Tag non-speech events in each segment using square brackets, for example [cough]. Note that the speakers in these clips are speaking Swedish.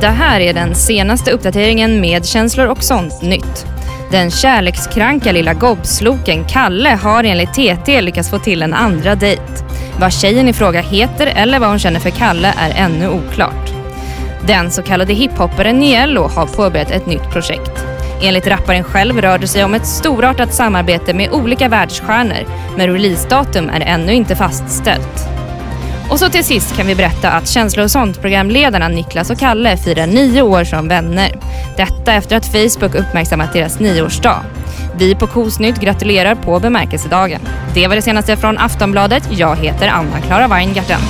Det här är den senaste uppdateringen med känslor och sånt nytt. Den kärlekskranka lilla gobsloken Kalle har enligt TT lyckats få till en andra dejt. Vad tjejen i fråga heter eller vad hon känner för Kalle är ännu oklart. Den så kallade hiphopparen Niello har påbörjat ett nytt projekt. Enligt rapparen själv rör det sig om ett storartat samarbete med olika världsstjärnor, men releasedatum är ännu inte fastställt. Och så till sist kan vi berätta att Känslor och sånt-programledarna Niklas och Kalle firar nio år som vänner. Detta efter att Facebook uppmärksammat deras nioårsdag. Vi på Kosnytt gratulerar på bemärkelsedagen. Det var det senaste från Aftonbladet. Jag heter Anna-Klara Weingarten.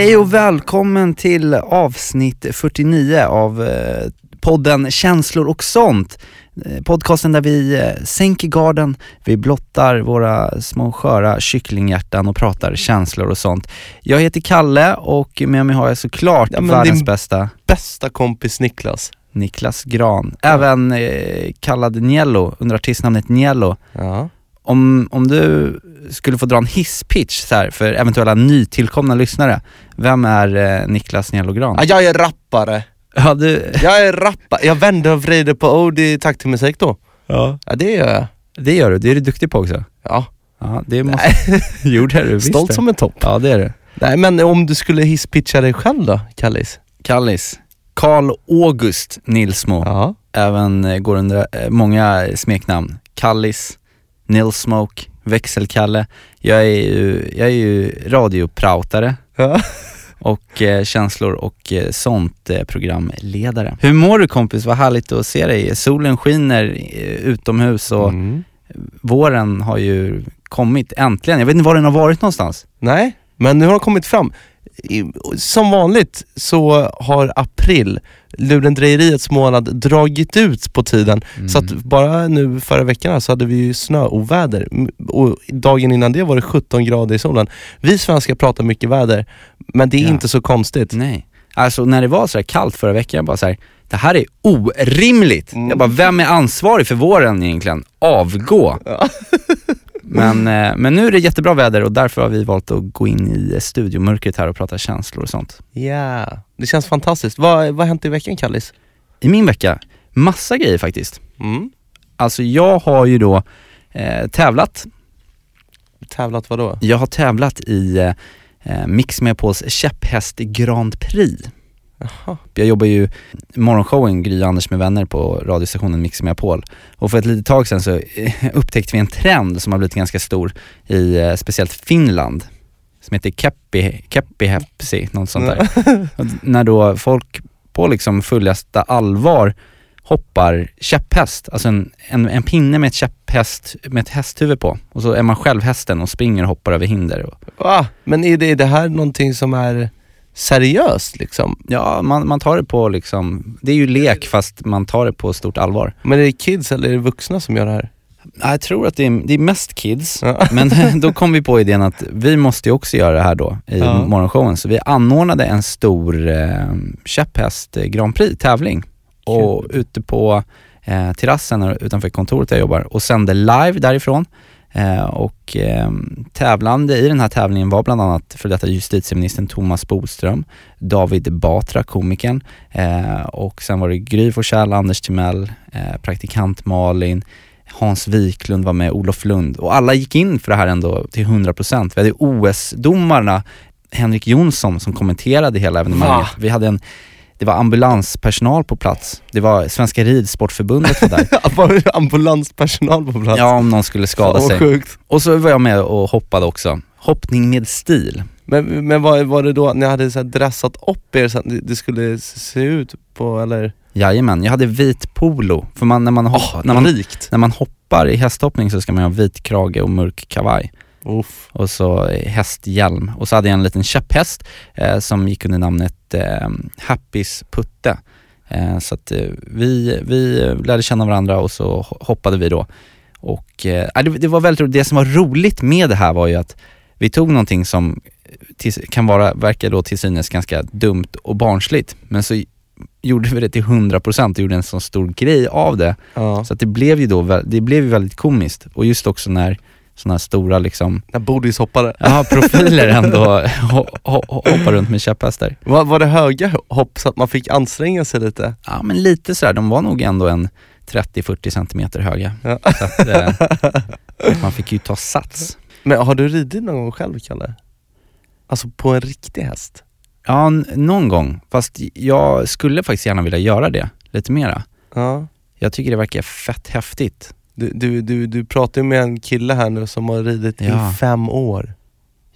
Hej och välkommen till avsnitt 49 av eh, podden Känslor och sånt. Eh, Podcasten där vi eh, sänker garden, vi blottar våra små sköra kycklinghjärtan och pratar känslor och sånt. Jag heter Kalle och med mig har jag såklart Ja, världens bästa bästa kompis Niklas. Niklas Gran, även eh, kallad Niello under artistnamnet Niello. Ja. Om, om du skulle få dra en hisspitch så här, för eventuella nytillkomna lyssnare, vem är eh, Niklas Niello Gran? Ja, jag är rappare. Ja, du, Jag är rappare. Jag vänder och vrider på ord i takt till musik då. ja. Ja, det gör jag. det gör du, det är du duktig på också. Ja. Ja, det måste... [laughs] jo det är du, visst Stolt det. som en topp. Ja det är du. Nej men om du skulle hisspitcha dig själv då, Kallis? Kallis, Karl August Nilsmo, Ja. även eh, går under eh, många smeknamn. Kallis, Nilsmoke, Växelkalle. Jag är ju, jag är ju radioprautare ja. och eh, känslor och eh, sånt eh, programledare. Hur mår du kompis? Vad härligt att se dig. Solen skiner eh, utomhus och Mm. våren har ju kommit äntligen. Jag vet inte var den har varit någonstans. Nej, men nu har de kommit fram. Som vanligt så har april, lurendrejeriets månad, dragit ut på tiden. Så att bara nu förra veckan så hade vi ju snöoväder och dagen innan det var det 17 grader i solen. Vi svenskar pratar mycket väder, men det är Ja. inte så konstigt. Nej. Alltså när det var så här kallt förra veckan, jag bara så här, det här är orimligt. Mm. Jag bara, vem är ansvarig för våren egentligen? Avgå. [laughs] men, eh, men nu är det jättebra väder och därför har vi valt att gå in i studiomörkret här och prata känslor och sånt. Ja, det känns fantastiskt. Vad, vad har hänt i veckan Kallis? I min vecka, massa grejer faktiskt. Mm. Alltså jag har ju då eh, tävlat, Tävlat vadå? jag har tävlat i eh, eh, Mix Megapols käpphäst Grand Prix. Jaha. Jag jobbar ju morgonshowen Gry och Anders med vänner på radiostationen Mix Megapol. Och för ett litet tag sedan så eh, upptäckte vi en trend som har blivit ganska stor i eh, speciellt Finland. Som heter Keppi, Keppi Hepsi, något sånt där. [laughs] När då folk på liksom fullaste allvar hoppar käpphäst, alltså en, en, en pinne med ett käpphäst med ett hästhuvud på. Och så är man själv hästen och springer och hoppar över hinder. Va? Men är det, är det här någonting som är seriöst liksom? ja, man, man tar det på liksom, det är ju lek fast man tar det på stort allvar. Men är det kids eller är det vuxna som gör det här? Jag tror att det är, det är mest kids, Ja. [laughs] men då kom vi på idén att vi måste ju också göra det här då i Ja. morgonshowen. Så vi anordnade en stor eh, käpphäst eh, Grand Prix tävling och ute på eh, terrassen utanför kontoret där jag jobbar och sände live därifrån. Eh, och eh, tävlande i den här tävlingen var bland annat för detta justitieministern Thomas Bodström, David Batra, komikern, eh, och sen var det Gry Forssell, Anders Timell, eh, praktikant Malin, Hans Wiklund var med, Olof Lund och alla gick in för det här ändå till 100%. Vi hade OS-domarna Henrik Jonsson som kommenterade hela evenemanget. Va? Vi hade en, det var ambulanspersonal på plats. Det var Svenska Ridsportförbundet var där. [laughs] Var det ambulanspersonal på plats? ja, om någon skulle skada sig. sjukt. Och så var jag med och hoppade också. hoppning med stil. Men, men var, var det då att ni hade så här dressat upp er så att det skulle se ut på, eller? Jajamän, jag hade vit polo. För man, när, man hopp, när, man, rikt. när man hoppar i hästhoppning så ska man ha vit krage och mörk kavaj. Uff. Och så eh, hästhjälm. Och så hade jag en liten käpphäst eh, som gick under namnet eh, Happys Putte. Eh, så att eh, vi, vi lärde känna varandra och så ho- hoppade vi då. Och eh, ja, det, det var väldigt roligt. Det som var roligt med det här var ju att vi tog någonting som till, kan vara, verkar då till synes ganska dumt och barnsligt, men så gjorde vi det till 100% och gjorde en så stor grej av det. Ja. Så att det blev ju då, det blev ju väldigt komiskt. Och just också när sådana här stora liksom, När Bodis hoppade. ja, profiler [laughs] ändå ho, ho, hoppar runt med käpphästar. Var, var det höga hopp så att man fick anstränga sig lite? Ja men lite sådär, de var nog ändå en 30-40 centimeter höga. Ja. Så att, eh, man fick ju ta sats. Men har du ridit någon gång själv, Kalle? Alltså på en riktig häst? Ja, någon gång. Fast jag skulle faktiskt gärna vilja göra det lite mera. Ja. Jag tycker det verkar fett häftigt. Du, du, du, du pratar ju med en kille här nu som har ridit Ja. i fem år.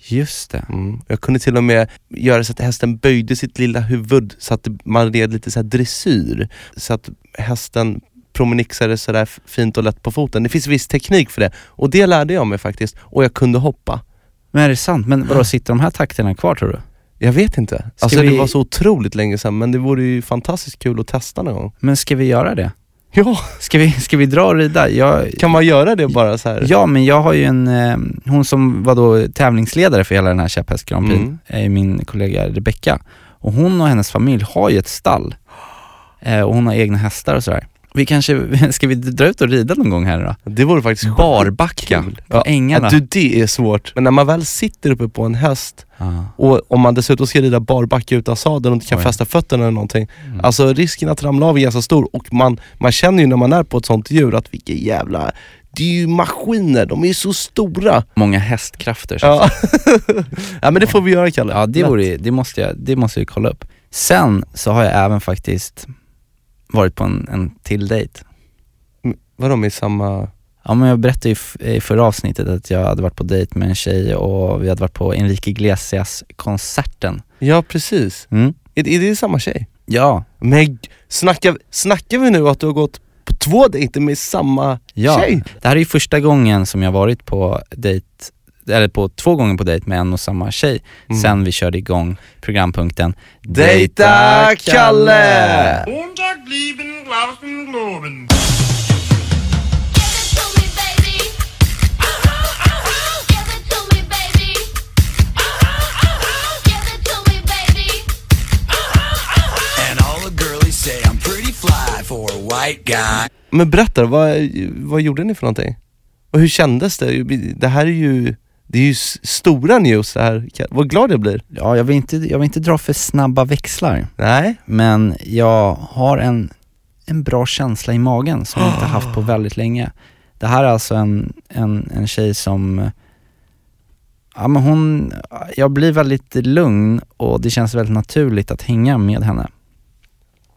Just det. Mm. Jag kunde till och med göra så att hästen böjde sitt lilla huvud så att man red lite så här dressyr. Så att hästen promenixade sådär fint och lätt på foten. Det finns viss teknik för det och det lärde jag mig faktiskt och jag kunde hoppa. Men är det sant? Men vadå, sitter de här takterna kvar tror du? Jag vet inte. Alltså vi- det var så otroligt länge sedan men det vore ju fantastiskt kul att testa någon gång. Men ska vi göra det? Ja, Ska vi, ska vi dra och rida? Jag, kan man göra det bara så här? Ja, men jag har ju en, eh, hon som var då tävlingsledare för hela den här käpphäst Grand Prix, Mm. är min kollega Rebecka. Och hon och hennes familj har ju ett stall. Eh, och hon har egna hästar och sådär. Vi kanske, [laughs] ska vi dra ut och rida någon gång här då? Det vore faktiskt Barbacka skitkul. på ja, ängarna. Du, det är svårt. Men när man väl sitter uppe på en häst Ja. och om man dessutom ska rida barbacka utan sadel och inte kan Oj. fästa fötterna eller någonting. Mm. Alltså risken att ramla av är ganska stor och man, man känner ju när man är på ett sånt djur att vilka jävla, det är ju maskiner, de är ju så stora. Många hästkrafter. Ja. [laughs] ja men det får vi göra Kalle. Ja, det, vore, det, måste jag, det måste jag kolla upp. Sen så har jag även faktiskt varit på en, en till dejt. Vadå med samma... Ja men jag berättade ju f- i förra avsnittet att jag hade varit på dejt med en tjej och vi hade varit på Enrique Iglesias-konserten. Ja precis. Mm. Är, är det samma tjej? Ja, Men snackar, snackar vi nu att du har gått på två dejter med samma ja. tjej? Det här är ju första gången som jag varit på dejt, eller på två gånger på dejt med en och samma tjej Mm. sen vi körde igång programpunkten Dejta Kalle! Men berätta, vad, vad gjorde ni för någonting? Och hur kändes det? Det här är ju, det är ju stora news det här. Vad glad jag blir. Ja, jag vill, inte, jag vill inte dra för snabba växlar, Nej. men jag har en, en bra känsla i magen som jag inte haft på väldigt länge. Det här är alltså en, en, en tjej som, ja men hon, jag blir väldigt lugn och det känns väldigt naturligt att hänga med henne.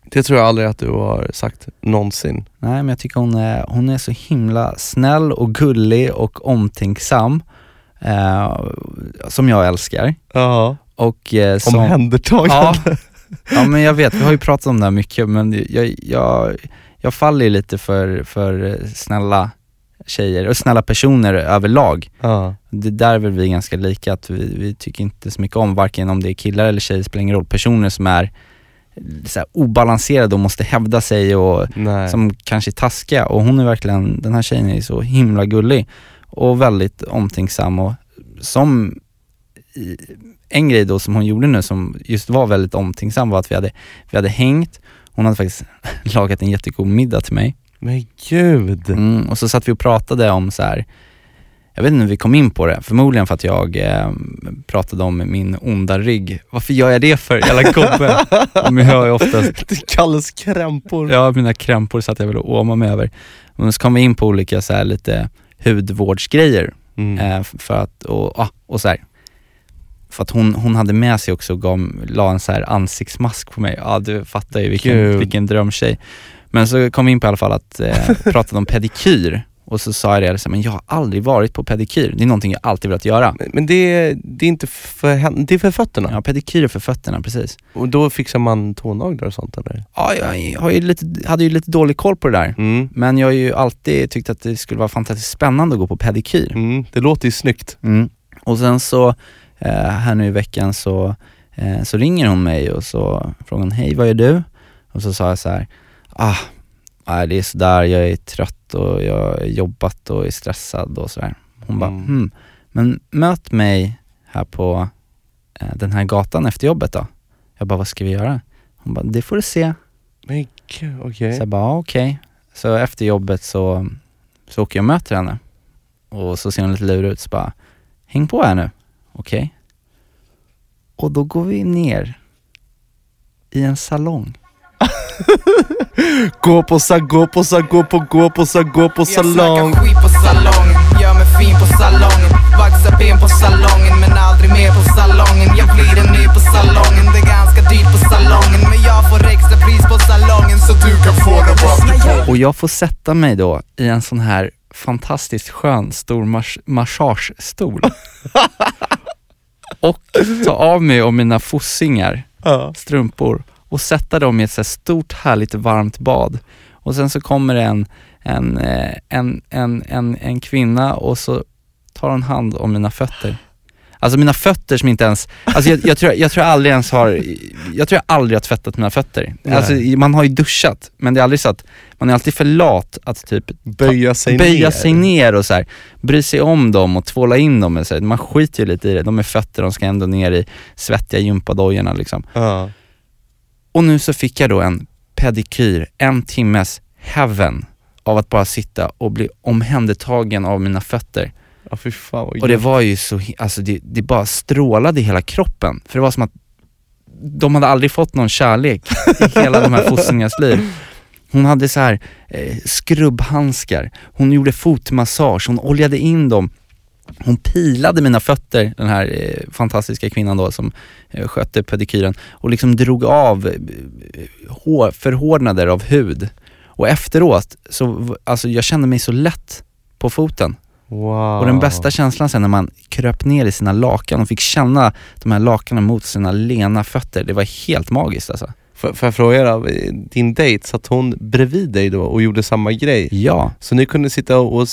Det tror jag aldrig att du har sagt någonsin. Nej men jag tycker hon är, hon är så himla snäll och gullig och omtänksam, eh, som jag älskar. Ja. Och eh, som, Omhändertagande. Ja, ja men jag vet, vi har ju pratat om det här mycket men jag, jag, jag faller ju lite för, för snälla tjejer och snälla personer överlag. Ja. Det där är väl vi ganska lika, att vi, vi tycker inte så mycket om, varken om det är killar eller tjejer, spelar ingen roll, personer som är så här, obalanserade och måste hävda sig och Nej. som kanske är taskiga och hon är verkligen, den här tjejen är så himla gullig och väldigt omtänksam och som en grej då som hon gjorde nu som just var väldigt omtänksam var att vi hade, vi hade hängt, hon hade faktiskt [laughs] lagat en jättegod middag till mig Men gud. mm, och så satt vi och pratade om så här. jag vet inte hur vi kom in på det, förmodligen för att jag eh, pratade om min onda rygg. Varför gör jag det för? Jävla gubbe. [laughs] Men jag har ju oftast Det kallas krämpor. Ja, mina krämpor satt jag väl och åmade mig över. Men så kom vi in på olika så här lite hudvårdsgrejer. Mm. Eh, för att, och, och så här. För att hon, hon hade med sig också och gav, la en så här ansiktsmask på mig. Ja du fattar ju vilken, Gud. vilken drömtjej. Men så kom vi in på i alla fall att eh, [laughs] pratade om pedikyr. Och så sa jag det, här, men jag har aldrig varit på pedikyr. Det är någonting jag alltid velat göra. Men, men det, det är inte för det är för fötterna? Ja, pedikyr är för fötterna, precis. Och då fixar man tånaglar och sånt eller? Ja, jag har ju lite, hade ju lite dålig koll på det där. Mm. Men jag har ju alltid tyckt att det skulle vara fantastiskt spännande att gå på pedikyr. Mm. Det låter ju snyggt. Mm. Och sen så, eh, här nu i veckan så, eh, så ringer hon mig och så frågar hon, hej vad gör du? Och så sa jag så här, ah, nej, det är sådär, jag är trött och jag har jobbat och är stressad och sådär. Hon bara, Mm. hmm, men möt mig här på eh, den här gatan efter jobbet då. Jag bara, vad ska vi göra? Hon bara, det får du se. Gud, okej. Så jag bara, okej. Så efter jobbet så, så åker jag och möter henne. Och så ser hon lite lurig ut, så bara, häng på här nu. Okej. Och då går vi ner i en salong. Gå på sa, gå på sa, gå på, gå på sa, gå på Jag salong. snackar skit på salongen, gör mig fin på salongen. Vaxar ben på salongen men aldrig mer på salongen. Jag blir en ny på salongen, det är ganska dyrt på salongen. Men jag får extra pris på salongen så du kan få det bort Och jag får sätta mig då i en sån här fantastiskt skön stor mas- massagestol. [laughs] och ta av mig och mina fossingar, strumpor och sätta dem i ett så stort härligt varmt bad. Och sen så kommer det en, en, eh, en, en, en, en kvinna och så tar hon hand om mina fötter. Alltså mina fötter som inte ens, alltså jag, jag, tror, jag tror jag aldrig ens har, jag tror jag aldrig har tvättat mina fötter. Alltså man har ju duschat, men det är aldrig så att, man är alltid för lat att typ Böja sig böja ner. sig ner och så här, bry sig om dem och tvåla in dem. och Så här. Man skiter ju lite i det, de är fötter, de ska ändå ner i svettiga gympadojorna liksom. Ja. Och nu så fick jag då en pedikyr, en timmes heaven av att bara sitta och bli omhändertagen av mina fötter. Ja fy fan vad Och det var ju så, alltså det, det bara strålade i hela kroppen. För det var som att de hade aldrig fått någon kärlek i hela de här [laughs] fostrarnas liv. Hon hade så här eh, skrubbhandskar, hon gjorde fotmassage, hon oljade in dem. Hon pilade mina fötter, den här eh, fantastiska kvinnan då som eh, skötte pedikyren och liksom drog av eh, hår, förhårdnader av hud. Och efteråt, så, alltså jag kände mig så lätt på foten. Wow. Och den bästa känslan sen när man kröp ner i sina lakan och fick känna de här lakanen mot sina lena fötter, det var helt magiskt alltså. Får får jag fråga då, din dejt, satt hon bredvid dig då och gjorde samma grej? Ja, Så ni kunde sitta och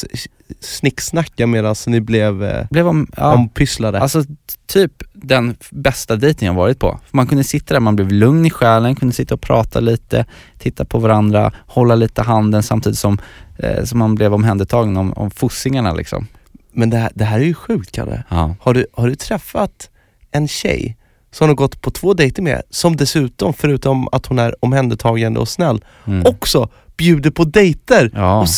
snicksnacka medan ni blev eh, blev om, ja, ompysslade? alltså typ den bästa dejten jag varit på. För man kunde sitta där, man blev lugn i själen, kunde sitta och prata lite, titta på varandra, hålla lite handen samtidigt som, eh, som man blev omhändertagen om, om fossingarna liksom. Men det här, det här är ju sjukt Kalle. Ja. Har du, har du träffat en tjej som har gått på två dejter med, som dessutom, förutom att hon är omhändertagande och snäll, Mm. också bjuder på dejter Ja. och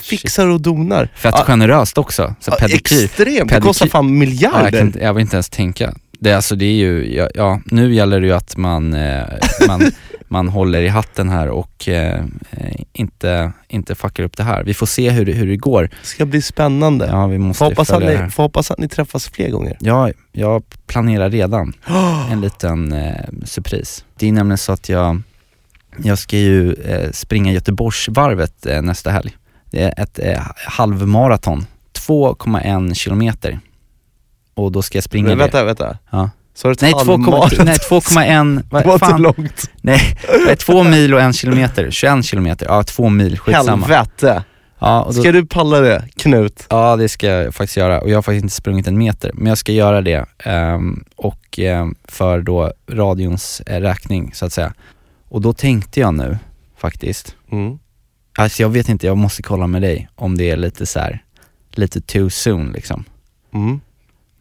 fixar och donar. Fett Ja, generöst också. Så ja, pedikyr. extremt, det pedikyr- kostar fan Ja, jag, miljarder. kan, jag vill inte ens tänka. Det, alltså, det är ju, ja, ja, nu gäller det ju att man, eh, man, [laughs] man håller i hatten här och eh, inte, inte fuckar upp det här. Vi får se hur, hur det går. Det ska bli spännande. Ja, vi får, måste hoppas att ni, får hoppas att ni träffas fler gånger. Ja, jag planerar redan [gasps] en liten eh, surprise. Det är nämligen så att jag, jag ska ju eh, springa Göteborgsvarvet eh, nästa helg. Det är ett eh, halvmaraton, 2,1 kilometer. Och då ska jag springa Men det. vänta, vänta. Ja. Så ett Nej, 2,1, halvmaraton? nej 2,1, [laughs] Det var vad inte fan? långt. Nej, det är två mil och en kilometer, 21 kilometer, ja två mil, skitsamma. Helvete. Ja, då, Ska du palla det, Knut? ja det ska jag faktiskt göra och jag har faktiskt inte sprungit en meter, men jag ska göra det ehm, och ehm, för då radions eh, räkning så att säga. Och då tänkte jag nu faktiskt, Mm. alltså jag vet inte, jag måste kolla med dig om det är lite så här, lite too soon liksom. Mm.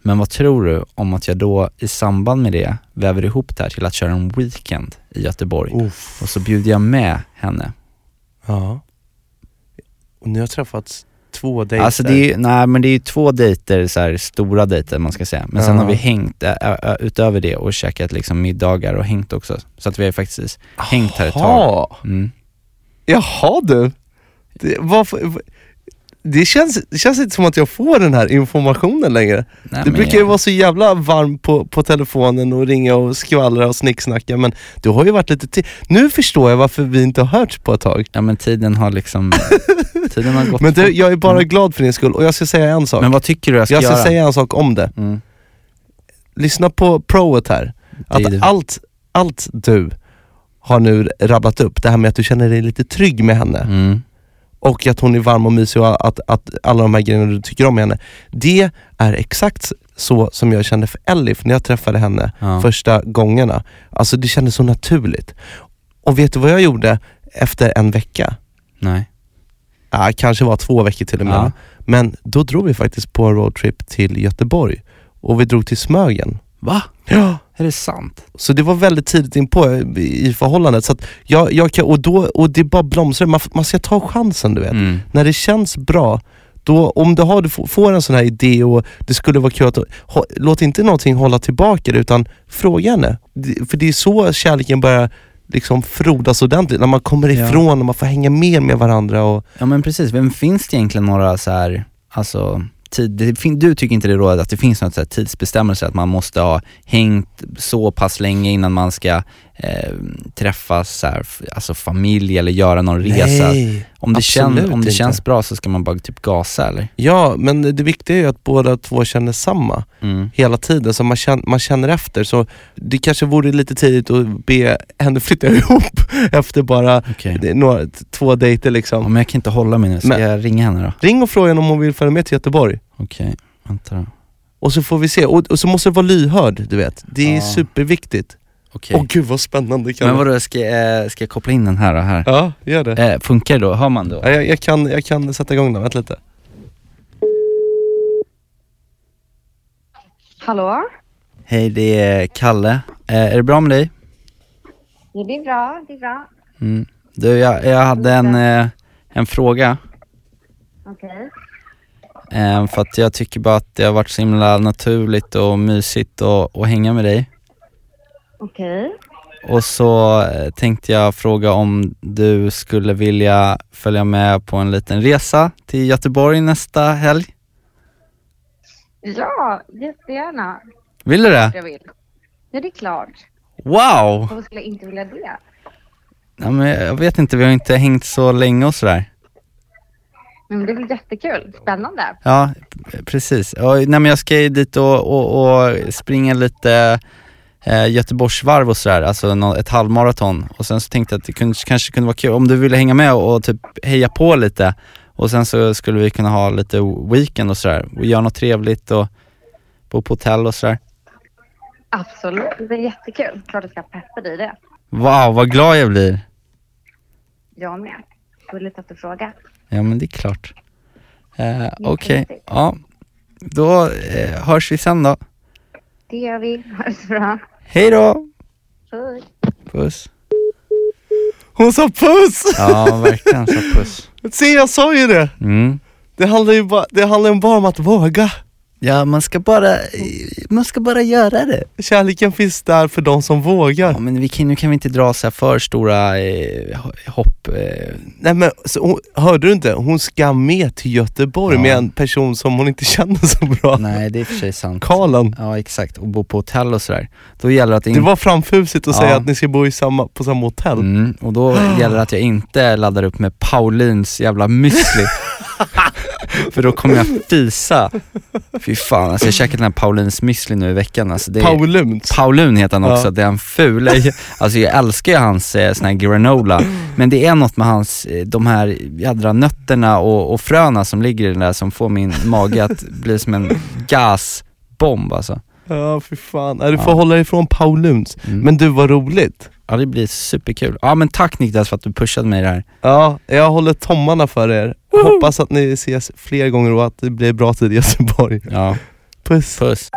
Men vad tror du om att jag då i samband med det väver ihop det här till att köra en weekend i Göteborg Uff. och så bjuder jag med henne. Ja. Och ni har träffats två dejter. Alltså det är, nej men det är ju två dejter, så här, stora dejter man ska säga. Men sen Ja. har vi hängt ä, ä, utöver det och käkat liksom middagar och hängt också. Så att vi har faktiskt hängt här ett tag. Mm. Jaha du. Det, varför, det känns, det känns inte som att jag får den här informationen längre. Nej, det brukar ju jag- vara så jävla varm på, på telefonen och ringa och skvallra och snicksnacka men du har ju varit lite till. Nu förstår jag varför vi inte har hörts på ett tag. Ja men tiden har liksom, [laughs] tiden har gått Men du, jag är bara glad för din skull och jag ska säga en sak. Mm. Men vad tycker du jag ska jag ska göra? säga en sak om det. Mm. Lyssna på proet här. Att du. allt, allt du har nu rabblat upp, det här med att du känner dig lite trygg med henne Mm. Och att hon är varm och mysig och att, att alla de här grejerna du tycker om med henne. Det är exakt så som jag kände för Elif när jag träffade henne Ja. första gångerna. Alltså det kändes så naturligt. Och vet du vad jag gjorde efter en vecka? Nej. Ja, kanske var två veckor till och med. Ja. Men då drog vi faktiskt på en roadtrip till Göteborg och vi drog till Smögen. Va? Ja. Är det sant? Så det var väldigt tidigt in på i i förhållandet. Så att jag, jag kan, och, då, och det bara blomstrar, man, man ska ta chansen du vet. Mm. När det känns bra, då, om du, har, du får- en sån här idé och det skulle vara kul att, ha, låt inte någonting hålla tillbaka det utan fråga henne. Det- För det är så kärleken börjar liksom frodas ordentligt, när man kommer Ja. ifrån och man får hänga mer med varandra. Och, Ja men precis, men finns det egentligen några så här, alltså tid, det, fin- du tycker inte det råder att det finns något så här tidsbestämmelse, att man måste ha hängt så pass länge innan man ska eh, träffa så här, alltså familj eller göra någon resa? Nej, om det, kän, absolut om det känns bra så ska man bara typ gasa eller? Ja, men det viktiga är ju att båda två känner samma Mm. hela tiden, så man känner, man känner efter. Så det kanske vore lite tidigt att be henne flytta [laughs] ihop efter bara är några, två dejter liksom. Ja, men jag kan inte hålla mig nu, ska Men- jag ringa henne då? Ring och fråga om hon vill följa med till Göteborg. Okej, vänta då. Och så får vi se, och, och så måste du vara lyhörd, du vet. Det är Ja. superviktigt. Okej. Åh gud vad spännande kan Men vadå, ska, jag- ska jag koppla in den här då? Här? Ja, gör det. Eh, funkar det då? Hör man då? Ja, jag, jag, kan, jag kan sätta igång den, vänta lite. Hallå? Hej, det är Kalle. Eh, är det bra med dig? Ja, det är bra. Det är bra. Mm. Du, jag, jag hade en, eh, en fråga. Okej. Eh, för att jag tycker bara att det har varit så himla naturligt och mysigt att, att hänga med dig. Okej. Och så eh, tänkte jag fråga om du skulle vilja följa med på en liten resa till Göteborg nästa helg? Ja, jättegärna. Vill du det? Jag vill. Ja, det är klart. Wow! Varför skulle jag inte vilja det? Ja, men jag vet inte, vi har inte hängt så länge och sådär. Men det väl jättekul. Spännande. Ja, precis. Och, nej, men jag ska ju dit och, och, och springa lite eh, Göteborgsvarv och sådär, alltså ett halvmaraton. Och sen så tänkte jag att det kunde, kanske kunde vara kul om du ville hänga med och, och typ heja på lite. Och sen så skulle vi kunna ha lite weekend och sådär och göra något trevligt och bo på hotell och sådär. Absolut. Det är jättekul. Klart jag ska peppa dig i det. Wow, vad glad jag blir. Jag med. Gulligt att du frågar. Ja men det är klart. Eh, Okej, ja. Då eh, hörs vi sen då. Det gör vi. Ha det så bra. Hej då! Puss. Puss. Hon sa puss! Ja, verkligen så puss. [laughs] Se jag sa ju det! Mm. Det handlar ju bara, det handlar bara om att våga. Ja, man ska bara, man ska bara göra det. Kärleken finns där för de som vågar. Ja, men vi kan, nu kan vi inte dra så för stora eh, hopp. Eh. Nej men så hon, hörde du inte? Hon ska med till Göteborg Ja. med en person som hon inte [laughs] känner så bra. Nej, det är i och för sig sant. Karlen. Ja, exakt. Och bo på hotell och sådär. Då gäller det att Det inte... var framfusigt att Ja. säga att ni ska bo i samma, på samma hotell. Mm, och då gäller det att jag inte laddar upp med Paulins jävla müsli. [laughs] För då kommer jag fisa. Fy fan, alltså jag käkat den här Paulins müsli nu i veckan. Alltså det är... Pauluns. Paulun heter han också, Ja. det är en ful. Alltså jag älskar ju hans eh, sån här granola, men det är något med hans, eh, de här jädra nötterna och, och fröna som ligger i den där som får min mage att bli som en gasbomb alltså. Ja fy fan, du får Ja. hålla dig ifrån Pauluns. Mm. Men du var roligt. Ja det blir superkul. Ja men tack Niklas för att du pushade mig här. Ja, jag håller tommarna för er. Hoppas att ni ses fler gånger och att det blir bra tid i Göteborg. Ja. Puss. Puss.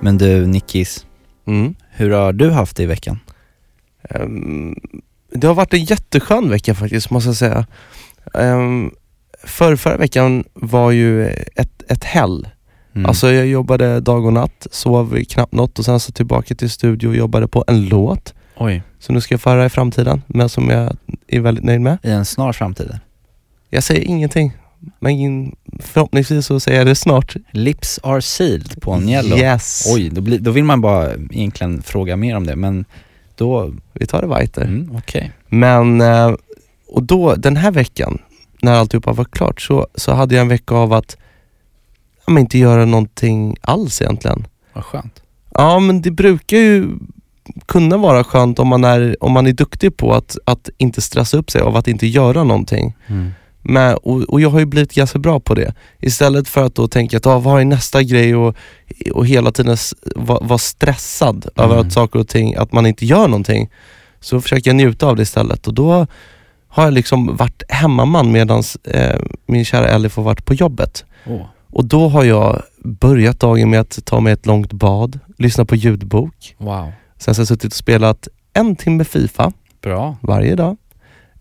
Men du Nickis, Mm. hur har du haft det i veckan? Ehm, det har varit en jätteskön vecka faktiskt måste jag säga. Um, för, förra veckan var ju ett, ett hell. Mm. Alltså jag jobbade dag och natt, sov knappt något och sen så tillbaka till studio och jobbade på en låt Oj. som nu ska jag få höra i framtiden, men som jag är väldigt nöjd med. I en snar framtid? Jag säger ingenting, men förhoppningsvis så säger jag det snart. Lips are sealed på Agnello. Yes. Oj, då, blir, då vill man bara egentligen fråga mer om det, men då... Vi tar det weiter. Mm, Okej. Men, eh, och då den här veckan, när alltihopa var klart, så, så hade jag en vecka av att men inte göra någonting alls egentligen. Vad skönt. Ja men det brukar ju kunna vara skönt om man är, om man är duktig på att, att inte stressa upp sig av att inte göra någonting. Mm. Men, och, och jag har ju blivit ganska bra på det. Istället för att då tänka att ah, vad är nästa grej och, och hela tiden vara vara stressad över Mm. att saker och ting, att man inte gör någonting. Så försöker jag njuta av det istället och då har jag liksom varit hemmaman medan eh, min kära Elif har varit på jobbet. Åh. Och då har jag börjat dagen med att ta mig ett långt bad, lyssna på ljudbok. Wow. Sen så har jag suttit och spelat en timme Fifa Bra. varje dag.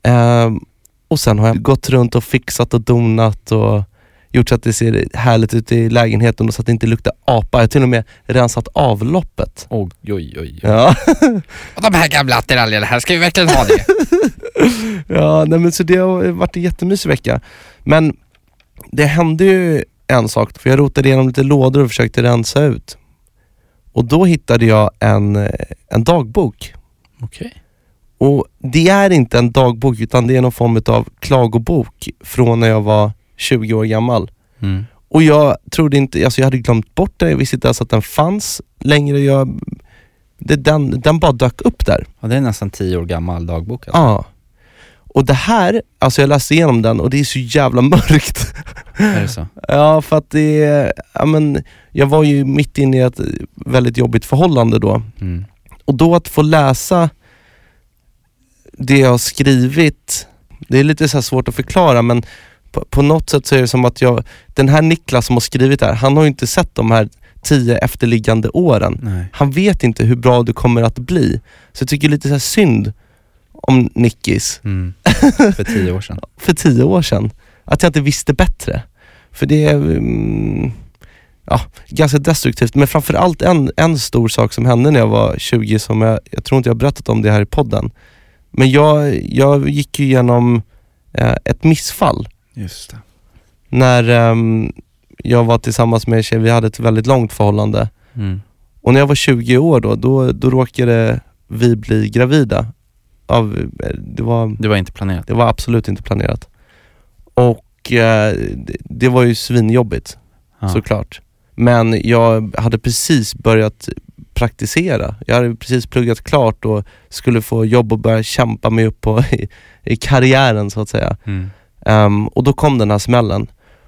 Ehm, och sen har jag gått runt och fixat och donat och gjort så att det ser härligt ut i lägenheten och så att det inte luktar apa. Jag har till och med rensat avloppet. Oj, oj, oj. Ja, [laughs] Och de här gamla attiraljerna här, ska vi verkligen ha det? [laughs] ja nej men så det har varit en jättemysig vecka. Men det hände ju en sak, för jag rotade igenom lite lådor och försökte rensa ut. Och då hittade jag en, eh, en dagbok. Okej. Och det är inte en dagbok utan det är någon form av klagobok från när jag var 20 år gammal. Mm. Och jag trodde inte, alltså jag hade glömt bort den, jag visste inte ens att den fanns längre. Jag, det, den, den bara dök upp där. Ja, det är nästan tio år gammal dagbok alltså. Ja. Och det här, alltså jag läste igenom den och det är så jävla [laughs] mörkt. Är det så? Ja, för att det är, ja men, jag var ju mitt inne i ett väldigt jobbigt förhållande då. Mm. Och då att få läsa det jag har skrivit, det är lite så svårt att förklara men på, på något sätt så är det som att jag, den här Niklas som har skrivit det här, han har ju inte sett de här tio efterliggande åren. Nej. Han vet inte hur bra det kommer att bli. Så jag tycker lite så synd om Nickis Mm. [laughs] För tio år sedan. för tio år sedan. Att jag inte visste bättre. För det är mm, ja, ganska destruktivt. Men framförallt en, en stor sak som hände när jag var 20 som jag, jag tror inte jag har berättat om det här i podden. Men jag, jag gick ju igenom eh, ett missfall Just det. när ehm, jag var tillsammans med en tjej, vi hade ett väldigt långt förhållande. Mm. Och när jag var 20 år då, då, då råkade vi bli gravida. Av, eh, det var Det var inte planerat. det var absolut inte planerat. Och eh, det, var ju svinjobbigt Ja. såklart. Men jag hade precis börjat praktisera. Jag hade precis pluggat klart och skulle få jobb och börja kämpa mig upp på, [laughs] i, i karriären så att säga. Mm. Ehm, och då kom den här smällen.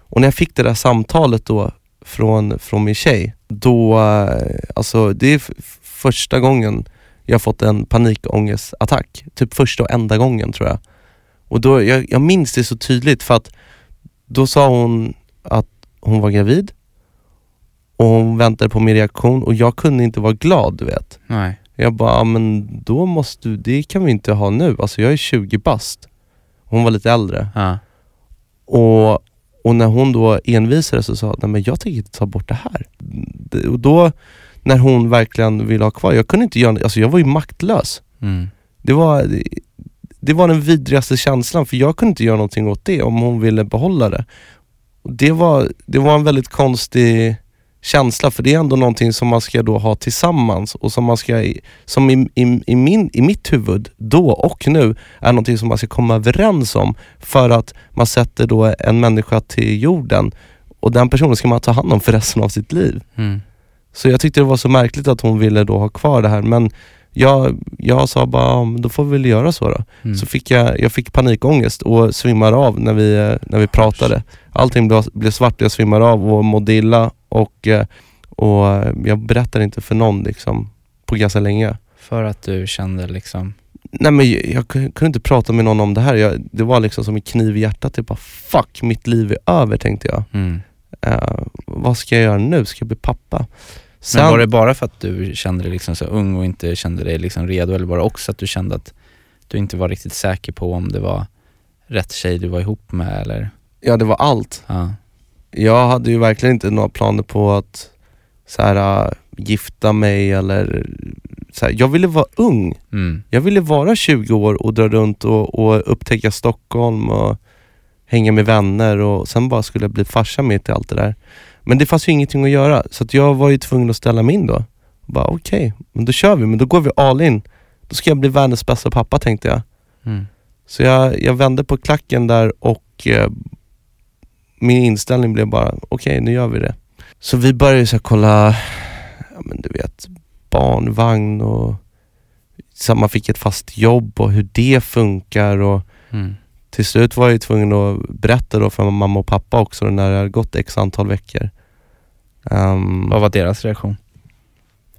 Och när jag fick det där samtalet då från, från min tjej, då, eh, alltså det är första gången jag fått en panikångestattack. Typ första och enda gången tror jag. Och då, jag, jag minns det så tydligt för att då sa hon att hon var gravid och hon väntade på min reaktion och jag kunde inte vara glad du vet. Nej. Jag bara, ja, men då måste du, det kan vi inte ha nu. Alltså jag är 20 bast. Hon var lite äldre. Ja. Och, och när hon då envisades så sa nej men jag tänker inte ta bort det här. Och då, när hon verkligen ville ha kvar, jag kunde inte göra alltså jag var ju maktlös. Mm. Det var, det, var den vidrigaste känslan för jag kunde inte göra någonting åt det om hon ville behålla det. Och det, var, det var en väldigt konstig känsla för det är ändå någonting som man ska då ha tillsammans och som man ska, som i, i, i, min, i mitt huvud då och nu är någonting som man ska komma överens om för att man sätter då en människa till jorden och den personen ska man ta hand om för resten av sitt liv. Mm. Så jag tyckte det var så märkligt att hon ville då ha kvar det här men jag, jag sa bara, då får vi väl göra så då. Mm. Så fick jag, jag fick panikångest och svimmade av när vi, när vi pratade. Allting blev, blev svart, jag svimmade av och mådde illa och, och jag berättade inte för någon liksom på ganska länge. För att du kände liksom, Nej men jag, jag kunde inte prata med någon om det här. Jag, det var liksom som en kniv i hjärtat. Typ bara, fuck, mitt liv är över tänkte jag. mm. Eh, vad ska jag göra nu? Ska jag bli pappa? Sen, Men var det bara för att du kände dig liksom så ung och inte kände dig liksom redo eller var det också att du kände att du inte var riktigt säker på om det var rätt tjej du var ihop med eller? Ja det var allt. Ja. Jag hade ju verkligen inte några planer på att så här, äh, gifta mig eller så här, jag ville vara ung. Mm. Jag ville vara 20 år och dra runt och, och upptäcka Stockholm och hänga med vänner och sen bara skulle jag bli farsa mitt i allt det där. Men det fanns ju ingenting att göra så att jag var ju tvungen att ställa mig in då. Och bara okej, men då kör vi, men då går vi all in. Då ska jag bli världens bästa pappa tänkte jag. Mm. Så jag, jag vände på klacken där och eh, min inställning blev bara, okej nu gör vi det. Så vi började så kolla, ja, men du vet, barnvagn och så man fick ett fast jobb och hur det funkar och Mm. Till slut var jag ju tvungen att berätta då för mamma och pappa också när det hade gått x antal veckor. Um, Vad var deras reaktion?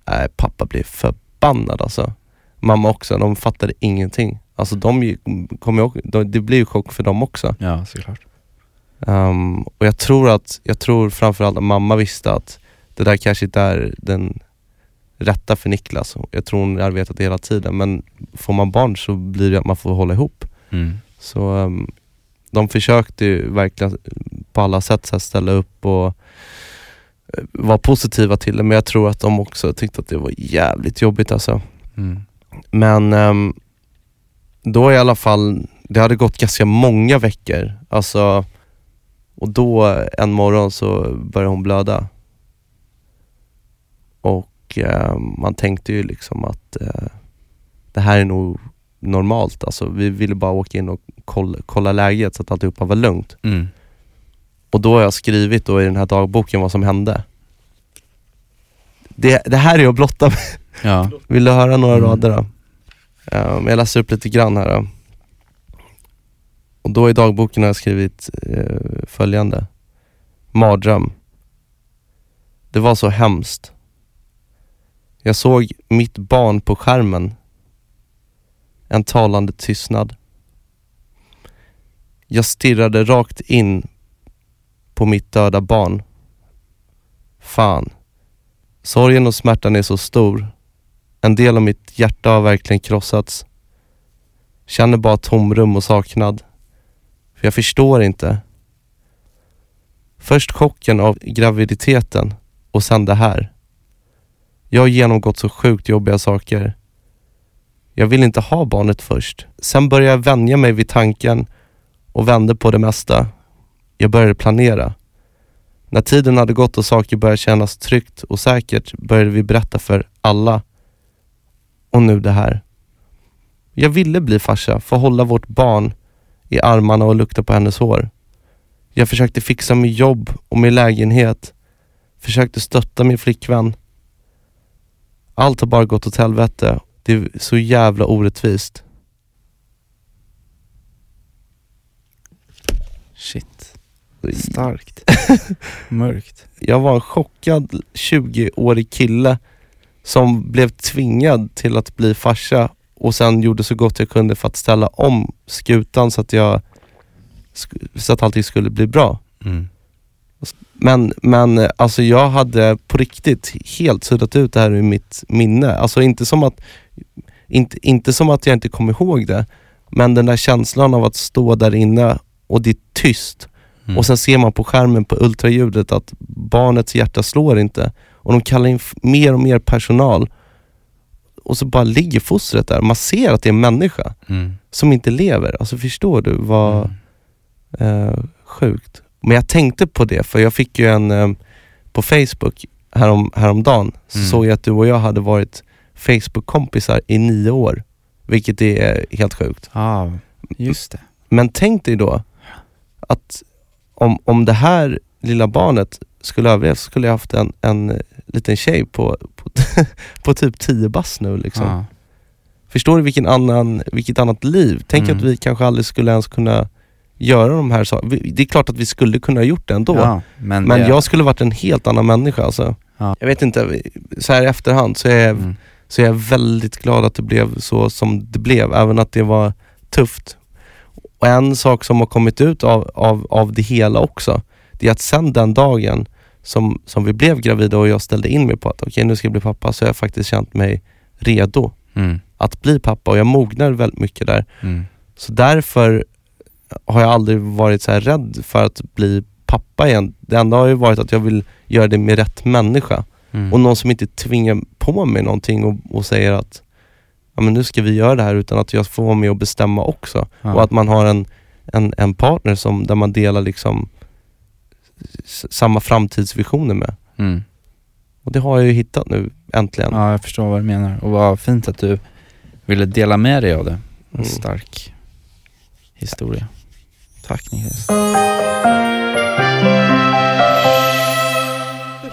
Nej, pappa blev förbannad alltså. Mamma också, de fattade ingenting. Alltså de kom ju, de, det blev ju chock för dem också. Ja, såklart. Um, och jag tror att, jag tror framförallt att mamma visste att det där kanske inte är den rätta för Niklas. Jag tror hon har vetat det hela tiden men får man barn så blir det att man får hålla ihop. Mm. Så um, de försökte ju verkligen på alla sätt så ställa upp och eh, vara positiva till det men jag tror att de också tyckte att det var jävligt jobbigt alltså. Mm. Men ehm, då i alla fall, det hade gått ganska många veckor. Alltså, och då en morgon så började hon blöda. Och ehm, man tänkte ju liksom att eh, det här är nog normalt. Alltså, vi ville bara åka in och kolla, kolla läget så att alltihopa var lugnt. Mm. Och då har jag skrivit då i den här dagboken vad som hände. Det, det här är att blotta mig. Ja. Vill du höra några rader då? Um, jag läser upp lite grann här då. Och då i dagboken har jag skrivit eh, följande. Mardröm. Det var så hemskt. Jag såg mitt barn på skärmen. En talande tystnad. Jag stirrade rakt in på mitt döda barn. Fan. Sorgen och smärtan är så stor. En del av mitt hjärta har verkligen krossats. Känner bara tomrum och saknad. För jag förstår inte. Först chocken av graviditeten och sen det här. Jag har genomgått så sjukt jobbiga saker. Jag vill inte ha barnet först. Sen började jag vänja mig vid tanken och vände på det mesta. Jag började planera. När tiden hade gått och saker började kännas tryggt och säkert började vi berätta för alla. Och nu det här. Jag ville bli farsa, få hålla vårt barn i armarna och lukta på hennes hår. Jag försökte fixa med jobb och med lägenhet. Försökte stötta min flickvän. Allt har bara gått åt helvete. Det är så jävla orättvist. Shit. Starkt. [laughs] Mörkt. Jag var en chockad 20-årig kille som blev tvingad till att bli farsa och sen gjorde så gott jag kunde för att ställa om skutan så att jag så att allting skulle bli bra. Mm. Men, men alltså jag hade på riktigt helt suddat ut det här ur mitt minne. Alltså inte som att, inte, inte som att jag inte kom ihåg det, men den där känslan av att stå där inne och det är tyst Mm. och sen ser man på skärmen på ultraljudet att barnets hjärta slår inte och de kallar in mer och mer personal och så bara ligger fostret där. Man ser att det är en människa Mm. som inte lever. Alltså förstår du vad eh, sjukt. Men jag tänkte på det för jag fick ju en eh, på Facebook härom, häromdagen så Mm. såg jag att du och jag hade varit Facebook-kompisar i nio år. Vilket är helt sjukt. Ja, just det. Men tänk dig då att om, om det här lilla barnet skulle överleva så skulle jag haft en, en liten tjej på, på, [laughs] på typ 10 bast nu liksom. Ja. Förstår du vilken annan, vilket annat liv? Tänk Mm. att vi kanske aldrig skulle ens kunna göra de här sakerna. Det är klart att vi skulle kunna ha gjort det ändå. Ja, men men det- jag skulle varit en helt annan människa alltså. Ja. Jag vet inte, så här i efterhand så är, jag, Mm. Så är jag väldigt glad att det blev så som det blev, även att det var tufft. Och en sak som har kommit ut av, av, av det hela också, det är att sen den dagen som, som vi blev gravida och jag ställde in mig på att okej nu ska jag bli pappa, så har jag faktiskt känt mig redo Mm. att bli pappa och jag mognar väldigt mycket där. Mm. Så därför har jag aldrig varit så här rädd för att bli pappa igen. Det enda har ju varit att jag vill göra det med rätt människa. Mm. och någon som inte tvingar på mig någonting och, och säger att ja, men nu ska vi göra det här utan att jag får vara med och bestämma också. Ja. Och att man har en, en, en partner som, där man delar liksom samma framtidsvisioner med. Mm. Och det har jag ju hittat nu, äntligen. Ja, jag förstår vad du menar. Och vad fint att du ville dela med dig av det. En Mm. stark historia. Tack Niklas.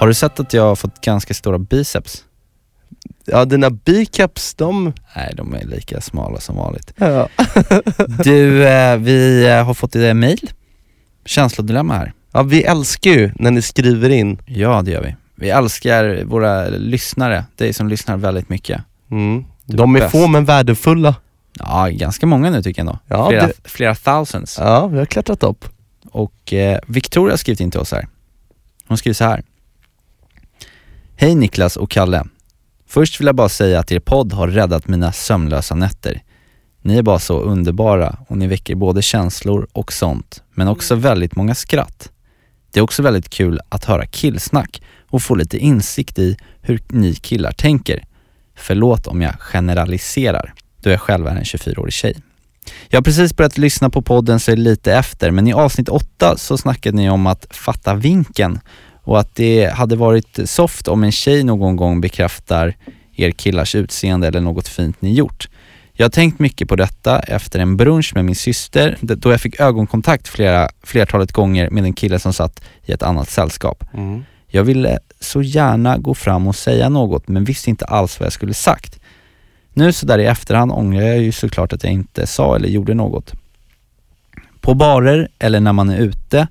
Har du sett att jag har fått ganska stora biceps? Ja, dina biceps, de... Nej, de är lika smala som vanligt. Ja. [laughs] Du, eh, vi eh, har fått ett mail. Känslodilemma här. ja, vi älskar ju när ni skriver in. Ja, det gör vi. Vi älskar våra lyssnare, dig som lyssnar väldigt mycket. Mm. Du De är bäst. få men värdefulla. Ja, ganska många nu tycker jag ändå. Ja, flera, det- flera thousands. Ja, vi har klättrat upp. Och eh, Victoria har skrivit in till oss här. Hon skriver så här. Hej Niklas och Kalle. Först vill jag bara säga att er podd har räddat mina sömnlösa nätter. Ni är bara så underbara och ni väcker både känslor och sånt, men också väldigt många skratt. Det är också väldigt kul att höra killsnack och få lite insikt i hur ni killar tänker. Förlåt om jag generaliserar, då jag själv är en 24-årig tjej. Jag har precis börjat lyssna på podden så är lite efter, men i avsnitt 8 så snackade ni om att fatta vinken och att det hade varit soft om en tjej någon gång bekräftar er killars utseende eller något fint ni gjort. Jag har tänkt mycket på detta efter en brunch med min syster då jag fick ögonkontakt flera, flertalet gånger med en kille som satt i ett annat sällskap. Mm. Jag ville så gärna gå fram och säga något men visste inte alls vad jag skulle sagt. Nu så där i efterhand ångrar jag ju såklart att jag inte sa eller gjorde något. På barer eller när man är ute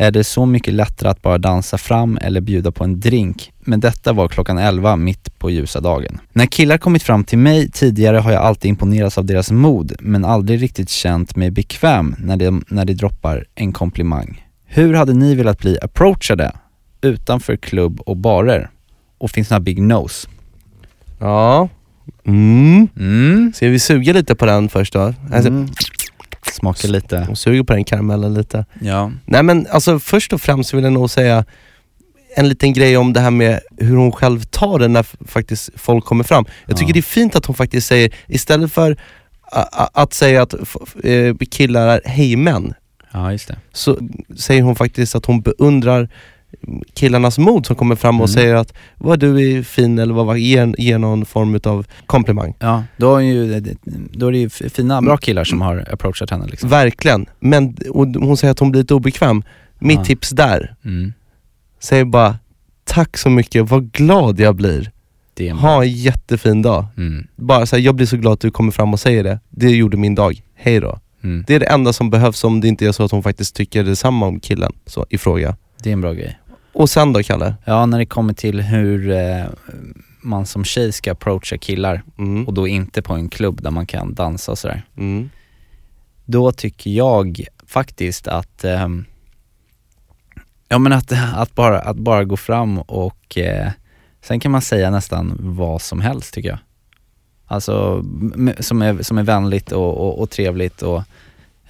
är det så mycket lättare att bara dansa fram eller bjuda på en drink, men detta var klockan 11 mitt på ljusa dagen. När killar kommit fram till mig tidigare har jag alltid imponerats av deras mod, men aldrig riktigt känt mig bekväm när de, när de droppar en komplimang. Hur hade ni velat bli approachade utanför klubb och barer? Och finns några big nose? Ja. Mm. Mm. Ska vi suga lite på den först då? Alltså, Mm. Smaka lite. och suger på den karamellen lite. Ja. Nej men alltså först och främst vill jag nog säga en liten grej om det här med hur hon själv tar det när faktiskt folk kommer fram. Jag tycker Ja. det är fint att hon faktiskt säger, istället för att säga att eh, killar är hejmän, Ja, just det. så säger hon faktiskt att hon beundrar killarnas mod som kommer fram och Mm. säger att vad du är fin eller vad, ger, ger någon form av komplimang. Ja, då, är ju, då är det ju fina, bra killar som har approachat henne liksom. Verkligen, men hon säger att hon blir lite obekväm. Mitt Ja. tips där, Mm. säg bara tack så mycket, vad glad jag blir. Ha en jättefin dag. Mm. Bara så här, jag blir så glad att du kommer fram och säger det. Det gjorde min dag. Hej då. Mm. Det är det enda som behövs om det inte är så att hon faktiskt tycker detsamma om killen så, i fråga. Det är en bra grej. Och sen då Kalle? Ja, när det kommer till hur eh, man som tjej ska approacha killar Mm. och då inte på en klubb där man kan dansa och sådär. Mm. Då tycker jag faktiskt att ehm, Ja men att, att, bara, att bara gå fram och eh, sen kan man säga nästan vad som helst tycker jag. Alltså som är, som är vänligt och, och, och trevligt och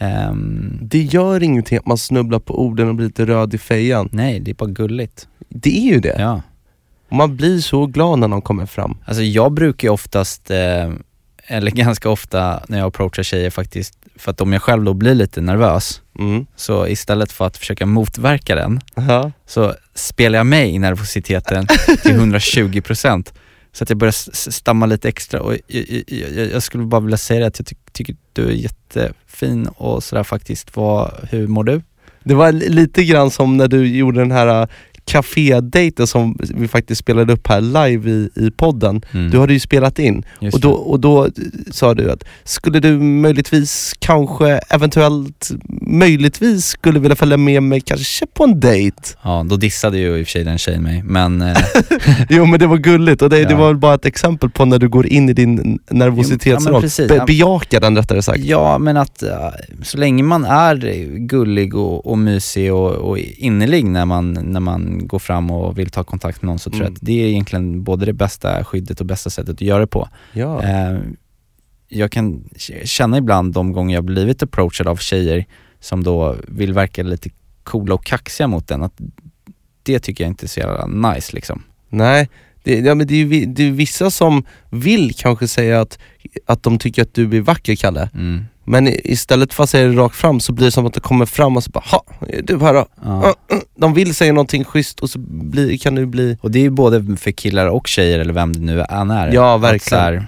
ehm, Det gör ingenting att man snubblar på orden och blir lite röd i fejan. Nej, det är bara gulligt. Det är ju det. Ja. Man blir så glad när någon kommer fram. Alltså jag brukar ju oftast, eh, eller [laughs] ganska ofta när jag approachar tjejer faktiskt, för att om jag själv då blir lite nervös, Mm. så istället för att försöka motverka den, Ja. så spelar jag mig i nervositeten till [laughs] 120% så att jag börjar stamma lite extra och jag, jag, jag, skulle bara vilja säga det att jag ty tycker du är jättefin och sådär faktiskt. Vad, hur mår du? Det var lite grann som när du gjorde den här café-dejten som vi faktiskt spelade upp här live i, i podden. Mm. Du hade ju spelat in Just och då, och då sa du att skulle du möjligtvis, kanske, eventuellt, möjligtvis skulle vilja följa med mig kanske på en dejt? Ja, då dissade ju i och för sig den tjejen mig, men eh, [laughs] Jo men det var gulligt och det, det Ja. var väl bara ett exempel på när du går in i din nervositetsroll. Ja. Be- Ja. bejaka den rättare sagt. Ja, men att så länge man är gullig och, och mysig och, och innerlig när man, när man går fram och vill ta kontakt med någon så tror jag Mm. att det är egentligen både det bästa skyddet och bästa sättet att göra det på. Ja. Eh, jag kan känna ibland de gånger jag blivit approachad av tjejer som då vill verka lite coola och kaxiga mot den, att det tycker jag inte är så jävla nice liksom. Nej, det, ja, men det, är, det är vissa som vill kanske säga att, att de tycker att du är vacker Kalle. Mm. Men istället för att säga det rakt fram så blir det som att det kommer fram och så bara ha, du här då? Ja. Uh, uh. De vill säga någonting schysst och så blir, kan det bli... Och det är ju både för killar och tjejer eller vem det nu än är. Ja, verkligen. här,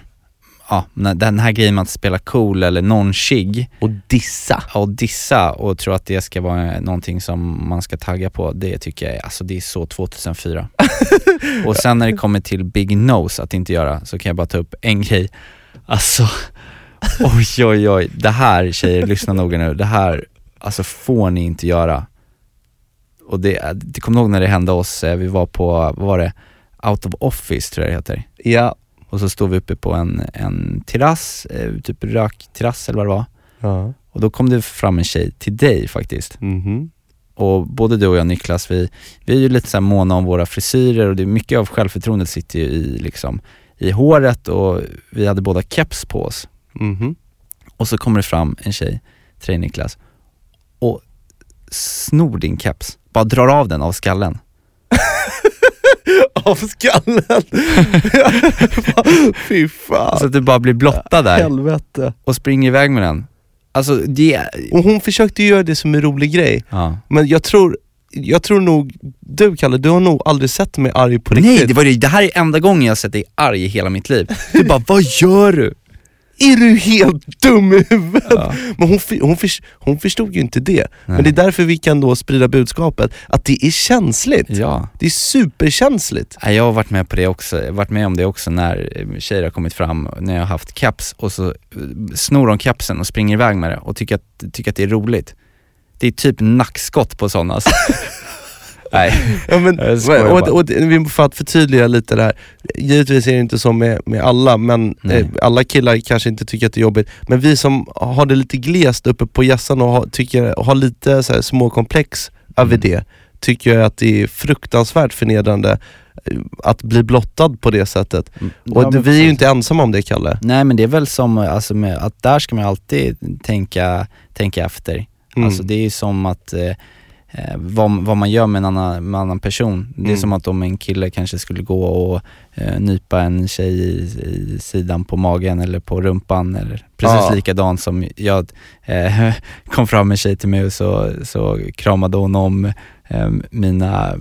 ja, den här grejen med att spela cool eller nonchig Och dissa. och dissa och tro att det ska vara någonting som man ska tagga på, det tycker jag är, alltså det är så 2004. [laughs] och sen när det kommer till big nose att inte göra, så kan jag bara ta upp en grej. Alltså, [laughs] oj oj oj, det här tjejer, lyssna noga nu, det här, alltså får ni inte göra. Och det, det kommer ihåg när det hände oss, eh, vi var på, vad var det, Out of Office tror jag det heter. Ja. Och så stod vi uppe på en, en terrass, eh, typ rökterrass eller vad det var. ja. Och då kom det fram en tjej till dig faktiskt. Mhm. Och både du och jag Niklas, vi, vi är ju lite så här måna om våra frisyrer och det är mycket av självförtroendet sitter ju i, liksom, i håret och vi hade båda keps på oss. Mhm. Och så kommer det fram en tjej till dig Niklas och snor din keps, bara drar av den av skallen. [laughs] Av skallen! [laughs] Fy fan. Så att du bara blir blottad där Helvete. och springer iväg med den. Alltså det, Och hon försökte göra det som en rolig grej. ja. Men jag tror, jag tror nog, du Kalle, du har nog aldrig sett mig arg på riktigt. Nej, det, var det, det här är enda gången jag har sett dig arg i hela mitt liv. Du bara, vad gör du? Är du helt dum i huvudet? Ja. Men hon, hon, hon förstod ju inte det. Men det är därför vi kan då sprida budskapet att det är känsligt. Ja. Det är superkänsligt. Nej, Jag har varit med på det också, varit med om det också när tjejer har kommit fram, när jag har haft caps och så snor de capsen och springer iväg med det och tycker att, tycker att det är roligt. Det är typ nackskott på sådana. alltså. [laughs] Nej. [laughs] Ja, men, och, och, och, för att förtydliga lite det här, givetvis är det inte så med, med alla, men eh, alla killar kanske inte tycker att det är jobbigt. Men vi som har det lite glest uppe på hjässan och har, tycker, och har lite så här, små komplex över Mm. det, tycker jag att det är fruktansvärt förnedrande eh, att bli blottad på det sättet. Och Ja, det, vi är ju inte ensamma om det Kalle. Nej men det är väl som, alltså med, att där ska man alltid tänka, tänka efter. Mm. Alltså det är ju som att eh, eh, vad, vad man gör med en annan, med en annan person. Det är Mm. som att om en kille kanske skulle gå och eh, nypa en tjej i, i sidan på magen eller på rumpan eller precis Ja. likadant som jag eh, [laughs] kom fram en tjej till mig och så, så kramade hon om eh, mina